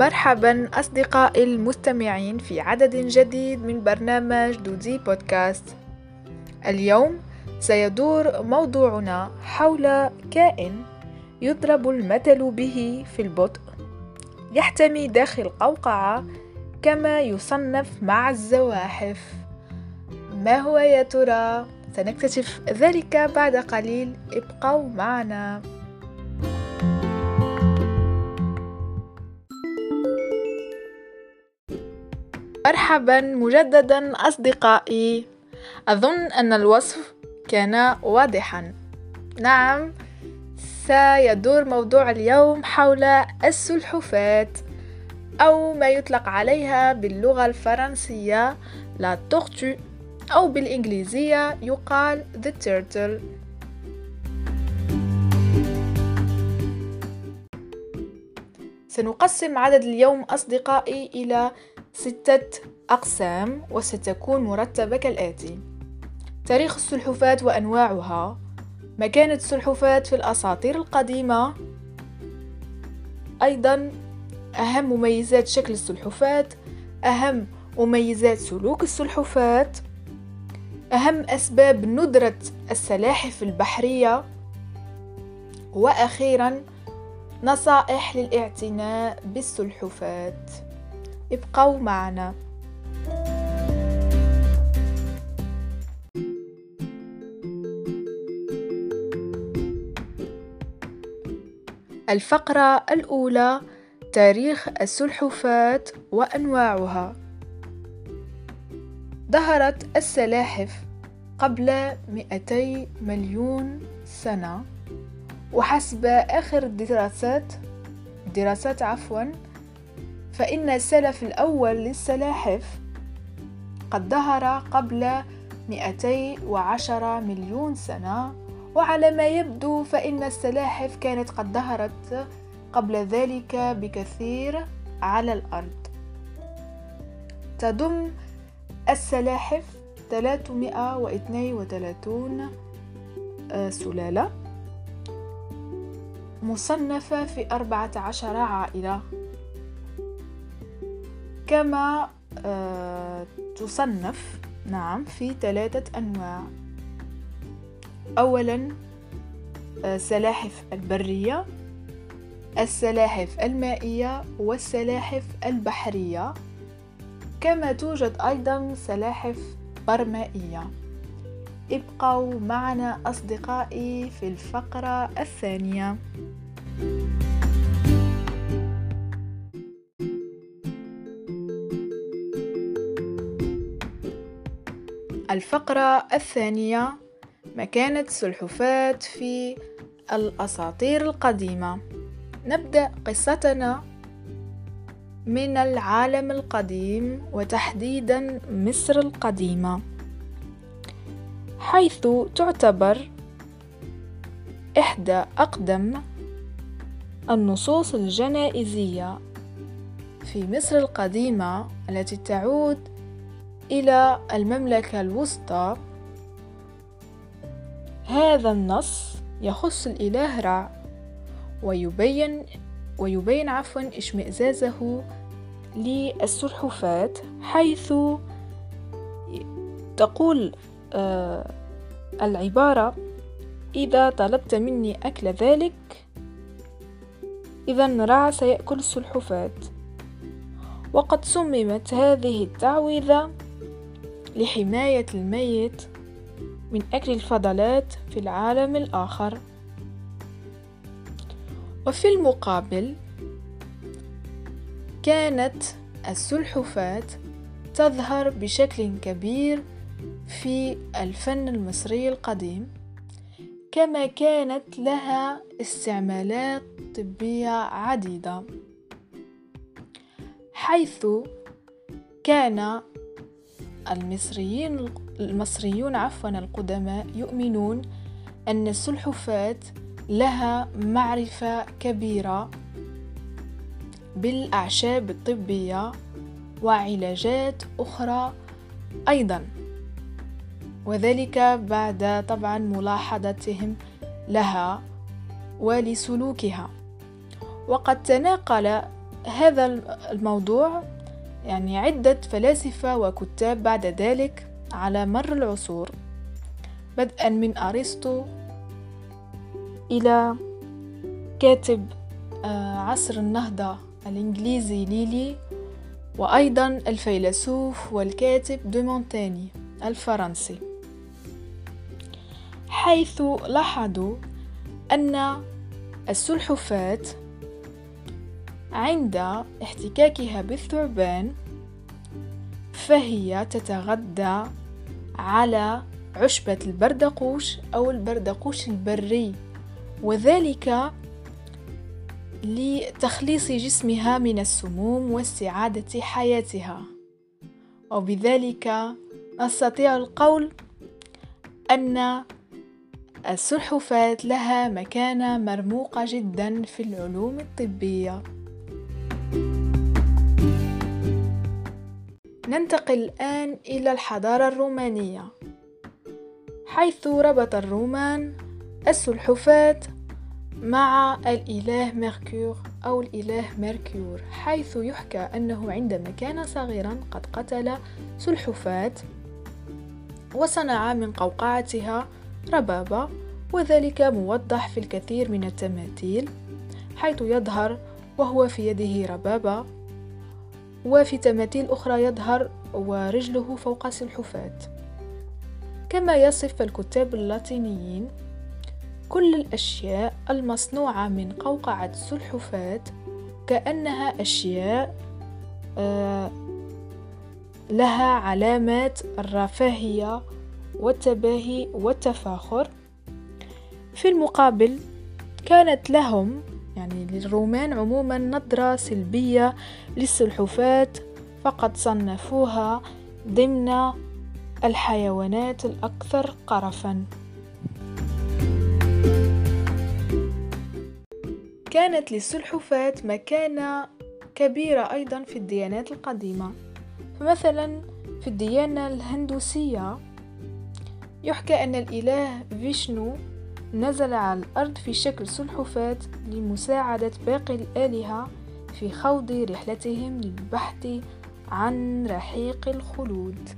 مرحبا أصدقائي المستمعين في عدد جديد من برنامج دودي بودكاست. اليوم سيدور موضوعنا حول كائن يضرب المثل به في البطء يحتمي داخل قوقعة كما يصنف مع الزواحف. ما هو يا ترى؟ سنكتشف ذلك بعد قليل ابقوا معنا. مرحبا مجددا أصدقائي. أظن أن الوصف كان واضحا. نعم سيدور موضوع اليوم حول السلحفات أو ما يطلق عليها باللغة الفرنسية لا tortue أو بالإنجليزية يقال the turtle. سنقسم عدد اليوم أصدقائي إلى ستة أقسام وستكون مرتبة كالآتي تاريخ السلحفاة وأنواعها. مكانة السلحفاة في الأساطير القديمة. أيضا أهم مميزات شكل السلحفاة. أهم مميزات سلوك السلحفاة. أهم أسباب ندرة السلاحف البحرية. وأخيرا نصائح للاعتناء بالسلحفات ابقوا معنا. الفقرة الأولى تاريخ السلحفات وأنواعها. ظهرت السلاحف قبل 200 مليون سنة وحسب آخر الدراسات دراسات عفوا فإن السلف الأول للسلاحف قد ظهر قبل 210 مليون سنة وعلى ما يبدو فإن السلاحف كانت قد ظهرت قبل ذلك بكثير على الأرض. تضم السلاحف 332 آه، سلالة مصنفة في 14 عائلة. كما آه، تصنف نعم في ثلاثة أنواع. أولا آه، البرية السلاحف المائية والسلاحف البحرية. كما توجد أيضا سلاحف برمائية. ابقوا معنا أصدقائي في الفقرة الثانية. الفقرة الثانية مكانة السلحفاة في الأساطير القديمة. نبدأ قصتنا من العالم القديم وتحديدا مصر القديمة. حيث تعتبر إحدى أقدم النصوص الجنائزية في مصر القديمة التي تعود إلى المملكة الوسطى. هذا النص يخص الإله رع ويبين ويبين عفوا اشمئزازه للسلحفاة حيث تقول آه العبارة إذا طلبت مني أكل ذلك إذا رع سيأكل السلحفاة. وقد صممت هذه التعويذة لحماية الميت من أكل الفضلات في العالم الآخر. وفي المقابل كانت السلحفاة تظهر بشكل كبير في الفن المصري القديم كما كانت لها استعمالات طبية عديدة حيث كان المصريين المصريون عفوا القدماء يؤمنون أن السلحفاة لها معرفة كبيرة بالأعشاب الطبية وعلاجات أخرى أيضا. وذلك بعد طبعا ملاحظتهم لها ولسلوكها. وقد تناقل هذا الموضوع يعني عدة فلاسفة وكتاب بعد ذلك على مر العصور. بدءا من أرسطو إلى كاتب آه، عصر النهضة الإنجليزي ليلي وأيضا الفيلسوف والكاتب دو مونتاني الفرنسي. حيث لاحظوا أن السلحفاة عند احتكاكها بالثعبان فهي تتغذى على عشبة البردقوش أو البردقوش البري. وذلك لتخليص جسمها من السموم واستعادة حياتها. وبذلك نستطيع القول أن السلحفاة لها مكانة مرموقة جدا في العلوم الطبية. ننتقل الآن إلى الحضارة الرومانية حيث ربط الرومان السلحفاة مع الإله ميركور أو الإله ميركور حيث يحكى أنه عندما كان صغيرا قد قتل سلحفاة وصنع من قوقعتها ربابة وذلك موضح في الكثير من التماثيل حيث يظهر وهو في يده ربابة وفي تماثيل أخرى يظهر ورجله فوق سلحفاة. كما يصف الكتاب اللاتينيين كل الأشياء المصنوعة من قوقعة سلحفاة كأنها أشياء آه، لها علامات الرفاهية والتباهي والتفاخر. في المقابل كانت لهم يعني للرومان عموما نظرة سلبية للسلحفاة فقد صنفوها ضمن الحيوانات الأكثر قرفا. كانت للسلحفاة مكانة كبيرة أيضا في الديانات القديمة. فمثلا في الديانة الهندوسية يحكى أن الإله فيشنو نزل على الأرض في شكل سلحفاة لمساعدة باقي الآلهة في خوض رحلتهم للبحث عن رحيق الخلود.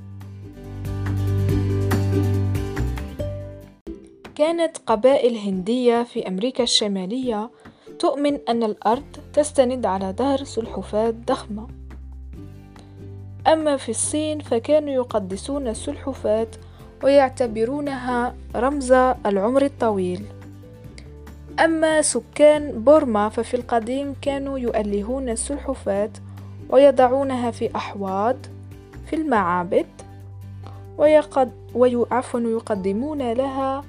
كانت قبائل هندية في أمريكا الشمالية تؤمن أن الأرض تستند على ظهر سلحفاة ضخمة. أما في الصين فكانوا يقدسون السلحفاة ويعتبرونها رمز العمر الطويل. أما سكان بورما ففي القديم كانوا يؤلهون السلحفاة ويضعونها في أحواض في المعابد ويقد يقدمون لها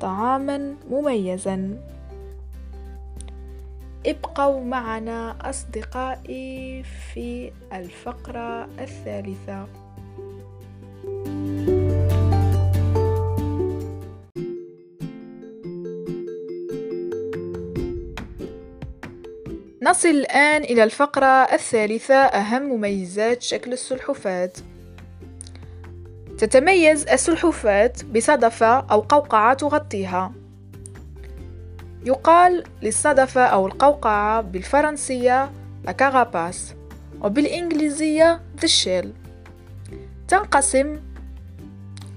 طعاما مميزا. ابقوا معنا أصدقائي في الفقرة الثالثة. نصل الآن إلى الفقرة الثالثة أهم مميزات شكل السلحفاة تتميز السلحفاة بصدفة أو قوقعة تغطيها. يقال للصدفة أو القوقعة بالفرنسية كاغاباس وبالإنجليزية the تنقسم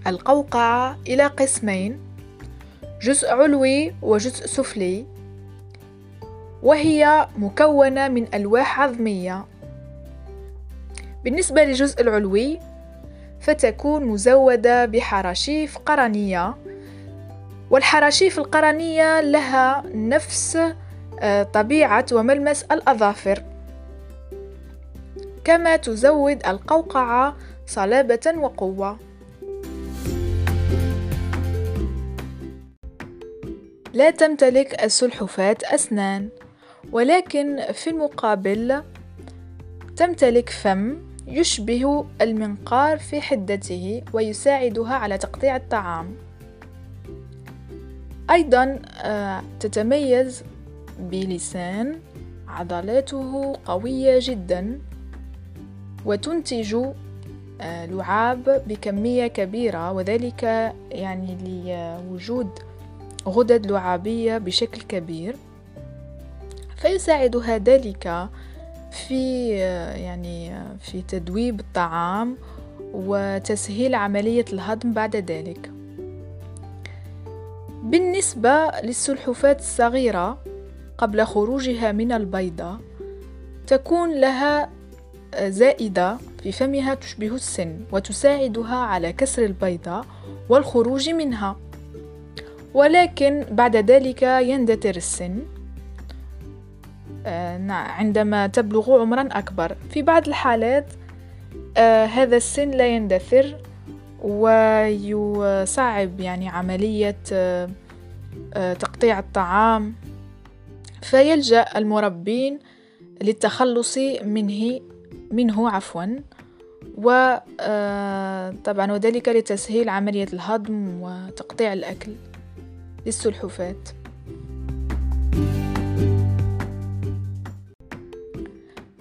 القوقعة إلى قسمين جزء علوي وجزء سفلي. وهي مكونة من ألواح عظمية. بالنسبة للجزء العلوي فتكون مزودة بحراشيف قرنية. والحراشيف القرنية لها نفس آه، طبيعة وملمس الأظافر. كما تزود القوقعة صلابة وقوة. لا تمتلك السلحفاة أسنان. ولكن في المقابل تمتلك فم يشبه المنقار في حدته ويساعدها على تقطيع الطعام. أيضا آه، تتميز بلسان عضلاته قوية جدا وتنتج آه، لعاب بكمية كبيرة وذلك يعني لوجود غدد لعابية بشكل كبير. فيساعدها ذلك في يعني في تدويب الطعام وتسهيل عملية الهضم بعد ذلك. بالنسبة للسلحفاة الصغيرة قبل خروجها من البيضة تكون لها زائدة في فمها تشبه السن وتساعدها على كسر البيضة والخروج منها. ولكن بعد ذلك يندثر السن. عندما تبلغ عمرا أكبر. في بعض الحالات آه، هذا السن لا يندثر ويصعب يعني عملية آه، تقطيع الطعام. فيلجأ المربين للتخلص منه منه عفوا. وطبعا وذلك لتسهيل عملية الهضم وتقطيع الأكل للسلحفاة.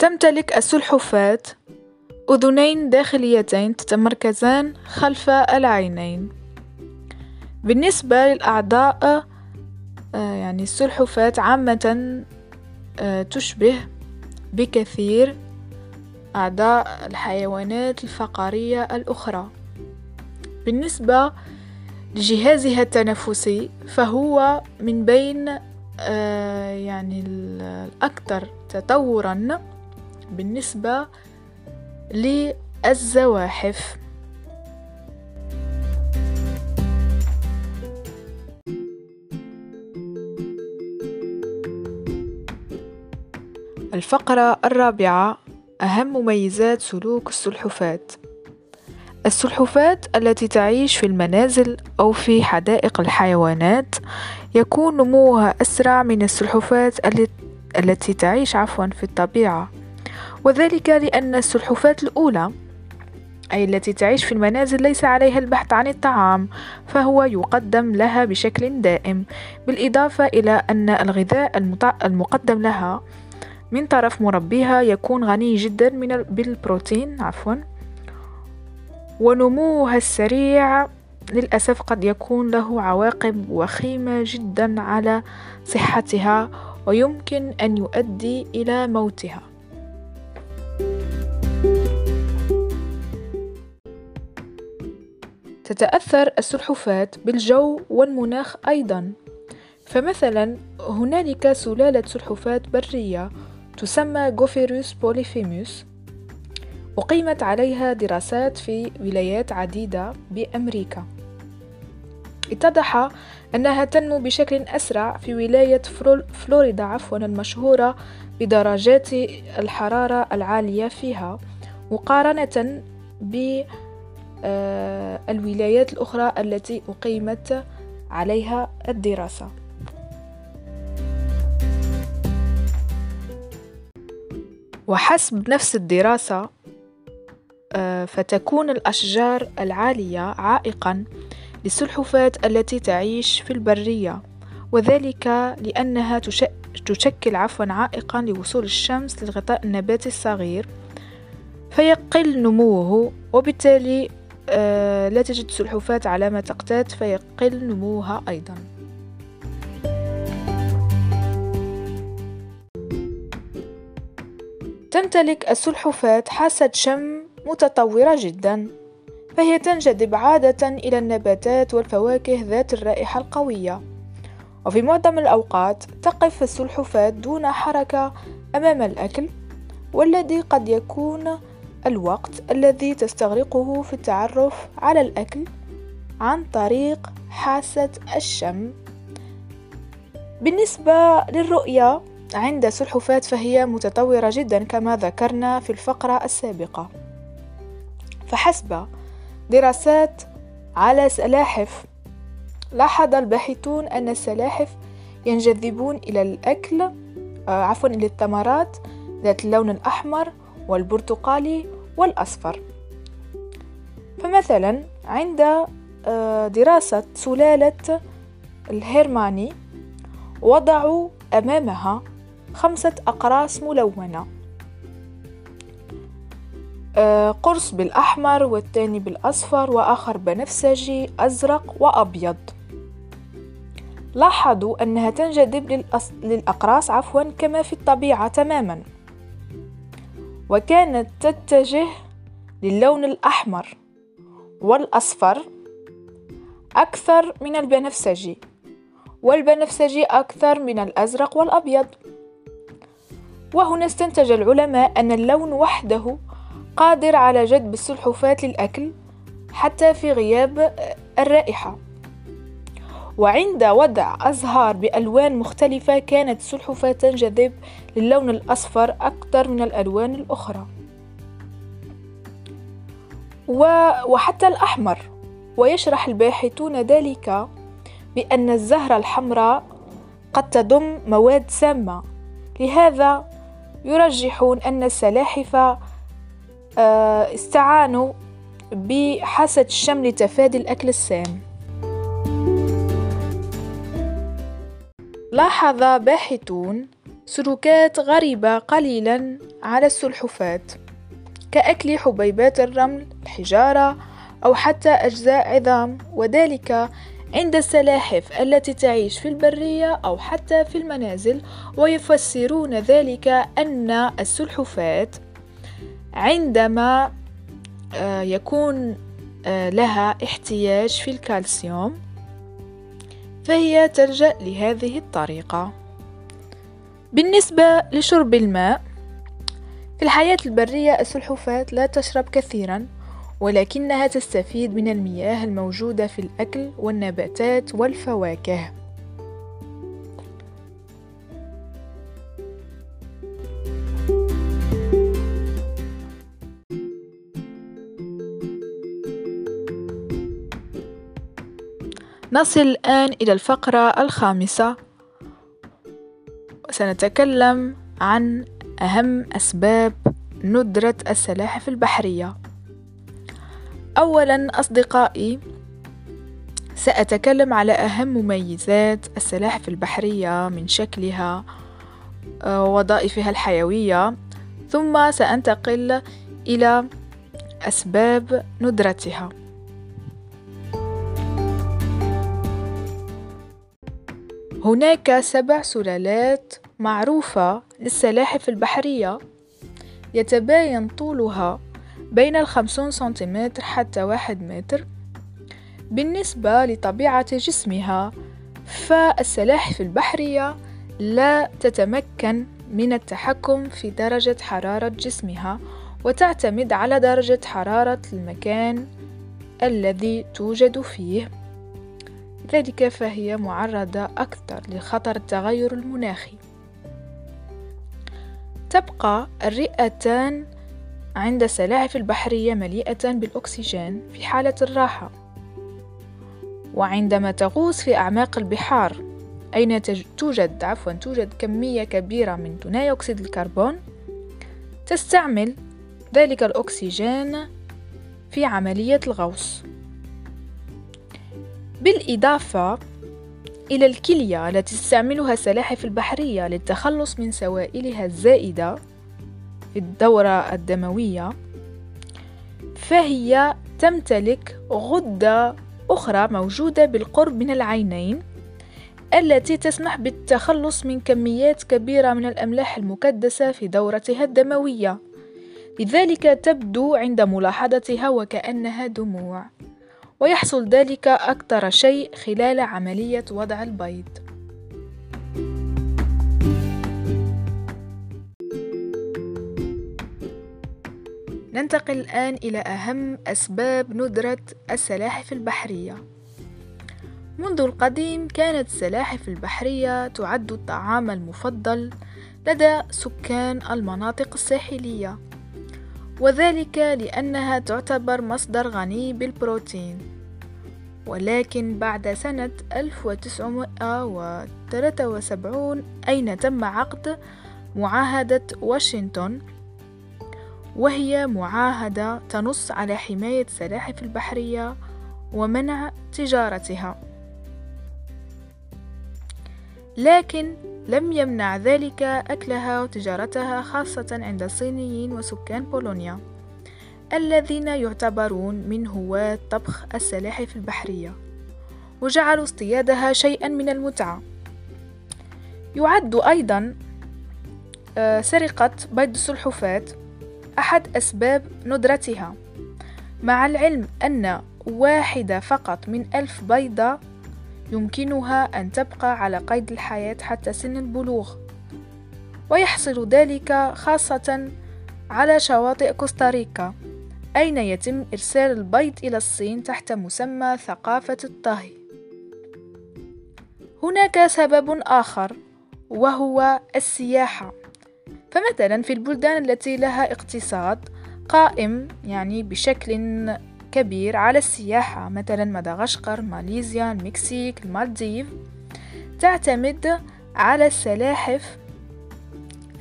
تمتلك السلحفاة أذنين داخليتين تتمركزان خلف العينين. بالنسبة للأعضاء آه، يعني السلحفاة عامة آه، تشبه بكثير أعضاء الحيوانات الفقارية الأخرى. بالنسبة لجهازها التنفسي فهو من بين آه، يعني الأكثر تطورا بالنسبة للزواحف. الفقرة الرابعة أهم مميزات سلوك السلحفاة السلحفاة التي تعيش في المنازل أو في حدائق الحيوانات يكون نموها أسرع من السلحفاة التي تعيش عفوا في الطبيعة. وذلك لأن السلحفاة الأولى أي التي تعيش في المنازل ليس عليها البحث عن الطعام فهو يقدم لها بشكل دائم بالإضافة إلى أن الغذاء المقدم لها من طرف مربيها يكون غني جدا من بالبروتين عفوا ونموها السريع للأسف قد يكون له عواقب وخيمة جدا على صحتها ويمكن أن يؤدي إلى موتها. تتأثر السلحفاة بالجو والمناخ أيضا. فمثلا هنالك سلالة سلحفاة برية تسمى غوفيروس بوليفيموس أقيمت عليها دراسات في ولايات عديدة بأمريكا. اتضح أنها تنمو بشكل أسرع في ولاية فلوريدا عفوا المشهورة بدرجات الحرارة العالية فيها مقارنة بالولايات الأخرى التي أقيمت عليها الدراسة. وحسب نفس الدراسة آه، فتكون الأشجار العالية عائقًا للسلحفاة التي تعيش في البرية وذلك لأنها تشكل عفوا عائقا لوصول الشمس للغطاء النباتي الصغير فيقل نموه وبالتالي آه، لا تجد سلحفاة على ما تقتات فيقل نموها أيضا. تمتلك السلحفاة حاسة شم متطورة جدا فهي تنجذب عادة إلى النباتات والفواكه ذات الرائحة القوية. وفي معظم الأوقات تقف السلحفاة دون حركة أمام الأكل والذي قد يكون الوقت الذي تستغرقه في التعرف على الأكل عن طريق حاسة الشم. بالنسبة للرؤية عند السلحفاة فهي متطورة جدا كما ذكرنا في الفقرة السابقة. فحسب دراسات على سلاحف لاحظ الباحثون أن السلاحف ينجذبون إلى الأكل آه عفوا إلى الثمرات ذات اللون الأحمر والبرتقالي والأصفر. فمثلا عند آه دراسة سلالة الهيرماني وضعوا أمامها خمسة أقراص ملونة. آه، قرص بالأحمر والثاني بالأصفر وآخر بنفسجي أزرق وأبيض. لاحظوا أنها تنجذب للأقراص عفوا كما في الطبيعة تماما. وكانت تتجه للون الأحمر والأصفر أكثر من البنفسجي والبنفسجي أكثر من الأزرق والأبيض. وهنا استنتج العلماء أن اللون وحده قادر على جذب السلحفاة للأكل حتى في غياب الرائحة. وعند وضع أزهار بألوان مختلفة كانت السلحفاة تنجذب للون الأصفر أكثر من الألوان الأخرى. وحتى الأحمر. ويشرح الباحثون ذلك بأن الزهرة الحمراء قد تضم مواد سامة. لهذا يرجحون أن السلاحف آه، استعانوا بحاسة الشم لتفادي الأكل السام. لاحظ باحثون سلوكات غريبة قليلا على السلحفات كأكل حبيبات الرمل الحجارة أو حتى أجزاء عظام وذلك عند السلاحف التي تعيش في البرية أو حتى في المنازل ويفسرون ذلك أن السلحفات عندما آه، يكون آه، لها احتياج في الكالسيوم فهي تلجأ لهذه الطريقة. بالنسبة لشرب الماء في الحياة البرية السلحفاة لا تشرب كثيرا ولكنها تستفيد من المياه الموجودة في الأكل والنباتات والفواكه. نصل الآن إلى الفقرة الخامسة. سنتكلم عن أهم أسباب ندرة السلاحف البحرية. أولا أصدقائي سأتكلم على أهم مميزات السلاحف البحرية من شكلها ووظائفها الحيوية. ثم سأنتقل إلى أسباب ندرتها. هناك سبع سلالات معروفة للسلاحف البحرية. يتباين طولها بين الخمسون سنتيمتر حتى واحد متر بالنسبة لطبيعة جسمها فالسلاحف البحرية لا تتمكن من التحكم في درجة حرارة جسمها وتعتمد على درجة حرارة المكان الذي توجد فيه. ذلك فهي معرضة أكثر لخطر التغير المناخي. تبقى الرئتان عند السلاحف البحرية مليئة بالأكسجين في حالة الراحة. وعندما تغوص في أعماق البحار أين توجد عفوا توجد كمية كبيرة من ثاني أكسيد الكربون؟ تستعمل ذلك الأكسجين في عملية الغوص. بالإضافة إلى الكلية التي تستعملها السلاحف البحرية للتخلص من سوائلها الزائدة في الدورة الدموية فهي تمتلك غدة أخرى موجودة بالقرب من العينين التي تسمح بالتخلص من كميات كبيرة من الأملاح المكدسة في دورتها الدموية. لذلك تبدو عند ملاحظتها وكأنها دموع. ويحصل ذلك أكثر شيء خلال عملية وضع البيض. ننتقل الآن إلى أهم أسباب ندرة السلاحف البحرية. منذ القديم كانت السلاحف البحرية تعد الطعام المفضل لدى سكان المناطق الساحلية. وذلك لأنها تعتبر مصدر غني بالبروتين. ولكن بعد سنة 1973 أين تم عقد معاهدة واشنطن؟ وهي معاهدة تنص على حماية السلاحف البحرية ومنع تجارتها. لكن لم يمنع ذلك أكلها وتجارتها خاصة عند الصينيين وسكان بولونيا الذين يعتبرون من هواة طبخ السلاحف البحرية وجعلوا اصطيادها شيئا من المتعة. يعد أيضا آه، سرقة بيض السلحفاة أحد أسباب ندرتها مع العلم أن واحدة فقط من ألف بيضة يمكنها أن تبقى على قيد الحياة حتى سن البلوغ. ويحصل ذلك خاصة على شواطئ كوستاريكا أين يتم إرسال البيض إلى الصين تحت مسمى ثقافة الطهي. هناك سبب آخر وهو السياحة. فمثلا في البلدان التي لها اقتصاد قائم يعني بشكل كبير على السياحة مثلا مدغشقر ماليزيا المكسيك المالديف. تعتمد على السلاحف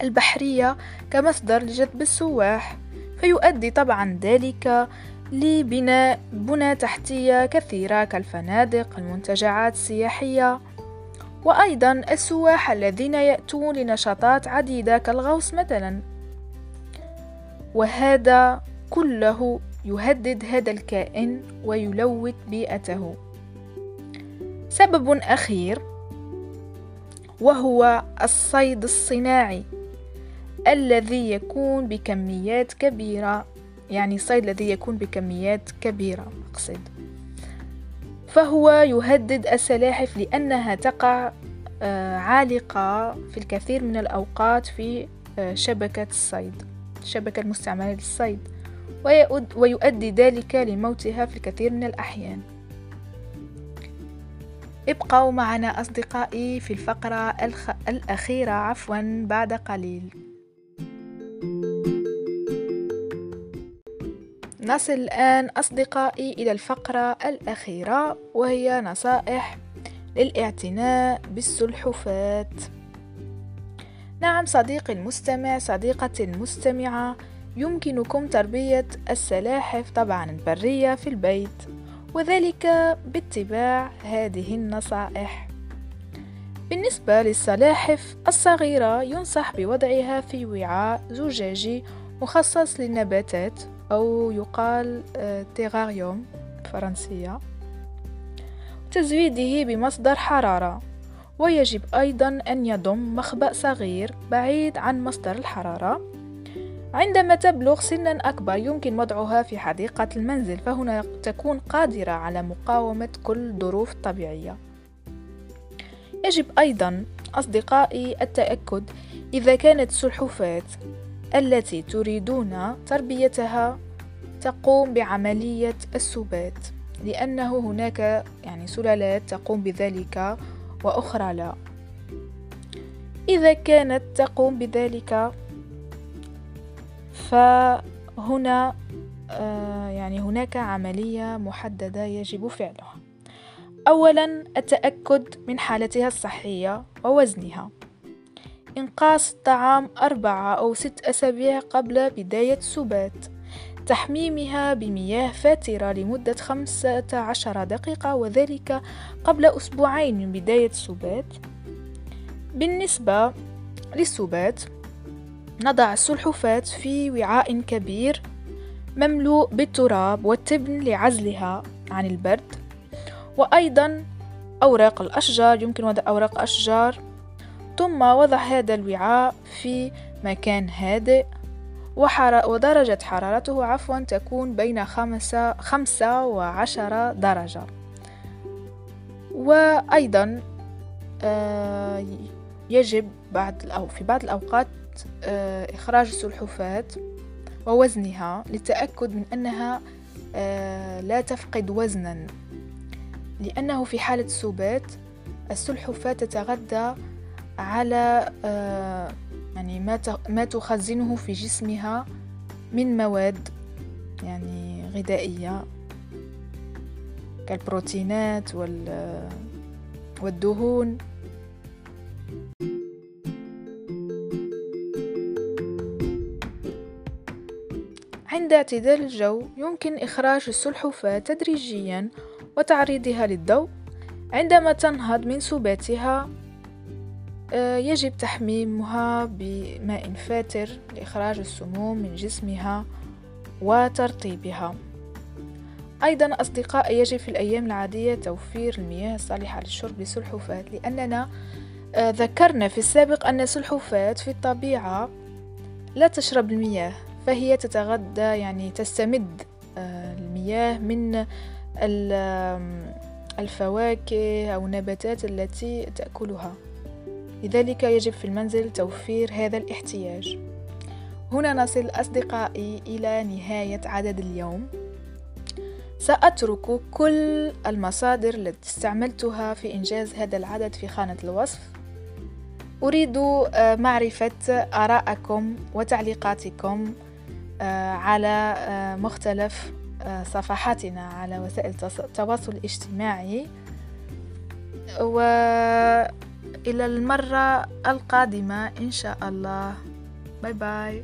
البحرية كمصدر لجذب السواح. فيؤدي طبعا ذلك لبناء بنى تحتية كثيرة كالفنادق المنتجعات السياحية. وأيضا السواح الذين يأتون لنشاطات عديدة كالغوص مثلا. وهذا كله يهدد هذا الكائن ويلوث بيئته. سبب أخير وهو الصيد الصناعي الذي يكون بكميات كبيرة يعني الصيد الذي يكون بكميات كبيرة أقصد. فهو يهدد السلاحف لأنها تقع آه، عالقة في الكثير من الأوقات في آه، شبكة الصيد الشبكة المستعملة للصيد. ويؤدي ذلك لموتها في الكثير من الأحيان. ابقوا معنا أصدقائي في الفقرة الخ... الأخيرة عفوا بعد قليل. نصل الآن أصدقائي إلى الفقرة الأخيرة وهي نصائح للاعتناء بالسلحفات نعم صديقي المستمع صديقتي المستمعة يمكنكم تربية السلاحف طبعا البرية في البيت وذلك باتباع هذه النصائح. بالنسبة للسلاحف الصغيرة ينصح بوضعها في وعاء زجاجي مخصص للنباتات أو يقال آه، تيغاريوم فرنسية. تزويده بمصدر حرارة. ويجب أيضا أن يضم مخبأ صغير بعيد عن مصدر الحرارة. عندما تبلغ سنا أكبر يمكن وضعها في حديقة المنزل فهنا تكون قادرة على مقاومة كل الظروف الطبيعية يجب أيضا أصدقائي التأكد إذا كانت السلحفاة التي تريدون تربيتها تقوم بعملية السبات لأنه هناك يعني سلالات تقوم بذلك وأخرى لا. إذا كانت تقوم بذلك فهنا آه، يعني هناك عملية محددة يجب فعلها. أولا التأكد من حالتها الصحية ووزنها. إنقاص الطعام أربعة أو ست أسابيع قبل بداية السبات. تحميمها بمياه فاترة لمدة خمسة عشر دقيقة وذلك قبل أسبوعين من بداية السبات. بالنسبة للسبات نضع السلحفاة في وعاء كبير مملوء بالتراب والتبن لعزلها عن البرد. وأيضا أوراق الأشجار يمكن وضع أوراق أشجار. ثم وضع هذا الوعاء في مكان هادئ. وحر... ودرجة حرارته عفوا تكون بين خمسة, خمسة وعشرة درجة. وأيضا آه، يجب بعد أو في بعض الأوقات إخراج السلحفاة ووزنها للتأكد من أنها آه، لا تفقد وزنا. لأنه في حالة السبات السلحفاة تتغذى على يعني ما ما تخزنه في جسمها من مواد يعني غذائية كالبروتينات والدهون. عند اعتدال الجو يمكن إخراج السلحفاة تدريجيا وتعريضها للضوء عندما تنهض من سباتها آه، يجب تحميمها بماء فاتر لإخراج السموم من جسمها وترطيبها. أيضا أصدقاء يجب في الأيام العادية توفير المياه الصالحة للشرب للسلحفاة لأننا آه، ذكرنا في السابق أن السلحفاة في الطبيعة لا تشرب المياه. فهي تتغذى يعني تستمد آه، المياه من الفواكه أو النباتات التي تأكلها. لذلك يجب في المنزل توفير هذا الاحتياج. هنا نصل أصدقائي إلى نهاية عدد اليوم. سأترك كل المصادر التي استعملتها في إنجاز هذا العدد في خانة الوصف. أريد آه، معرفة آراءكم وتعليقاتكم على آه، مختلف صفحاتنا على وسائل التواصل الاجتماعي. وإلى المرة القادمة إن شاء الله. باي باي.